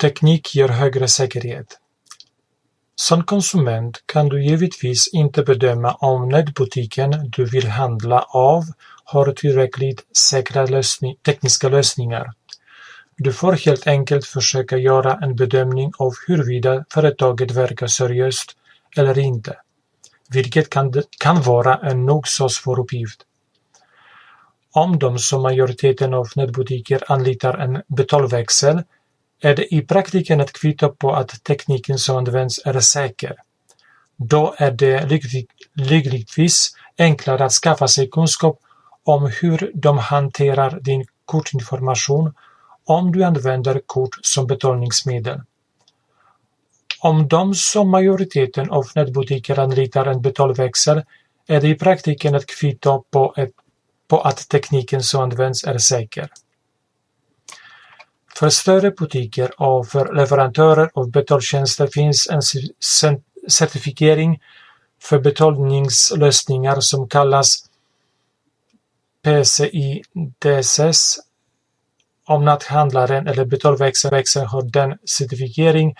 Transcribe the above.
Teknik ger högre säkerhet. Som konsument kan du givetvis inte bedöma om nätbutiken du vill handla av har tillräckligt säkra lösning, tekniska lösningar. Du får helt enkelt försöka göra en bedömning av huruvida företaget verkar seriöst eller inte, vilket kan, kan vara en nog så svår uppgift. Om de som majoriteten av nätbutiker anlitar en betalväxel är det i praktiken ett kvitto på att tekniken som används är säker. Då är det lyckligtvis enklare att skaffa sig kunskap om hur de hanterar din kortinformation om du använder kort som betalningsmedel. Om de som majoriteten av nätbutiker anlitar en betalväxel är det i praktiken ett kvitto på, ett, på att tekniken som används är säker. För större butiker och för leverantörer av betaltjänster finns en certifiering för betalningslösningar som kallas PCI DSS. Om näthandlaren eller betalväxeln har den certifiering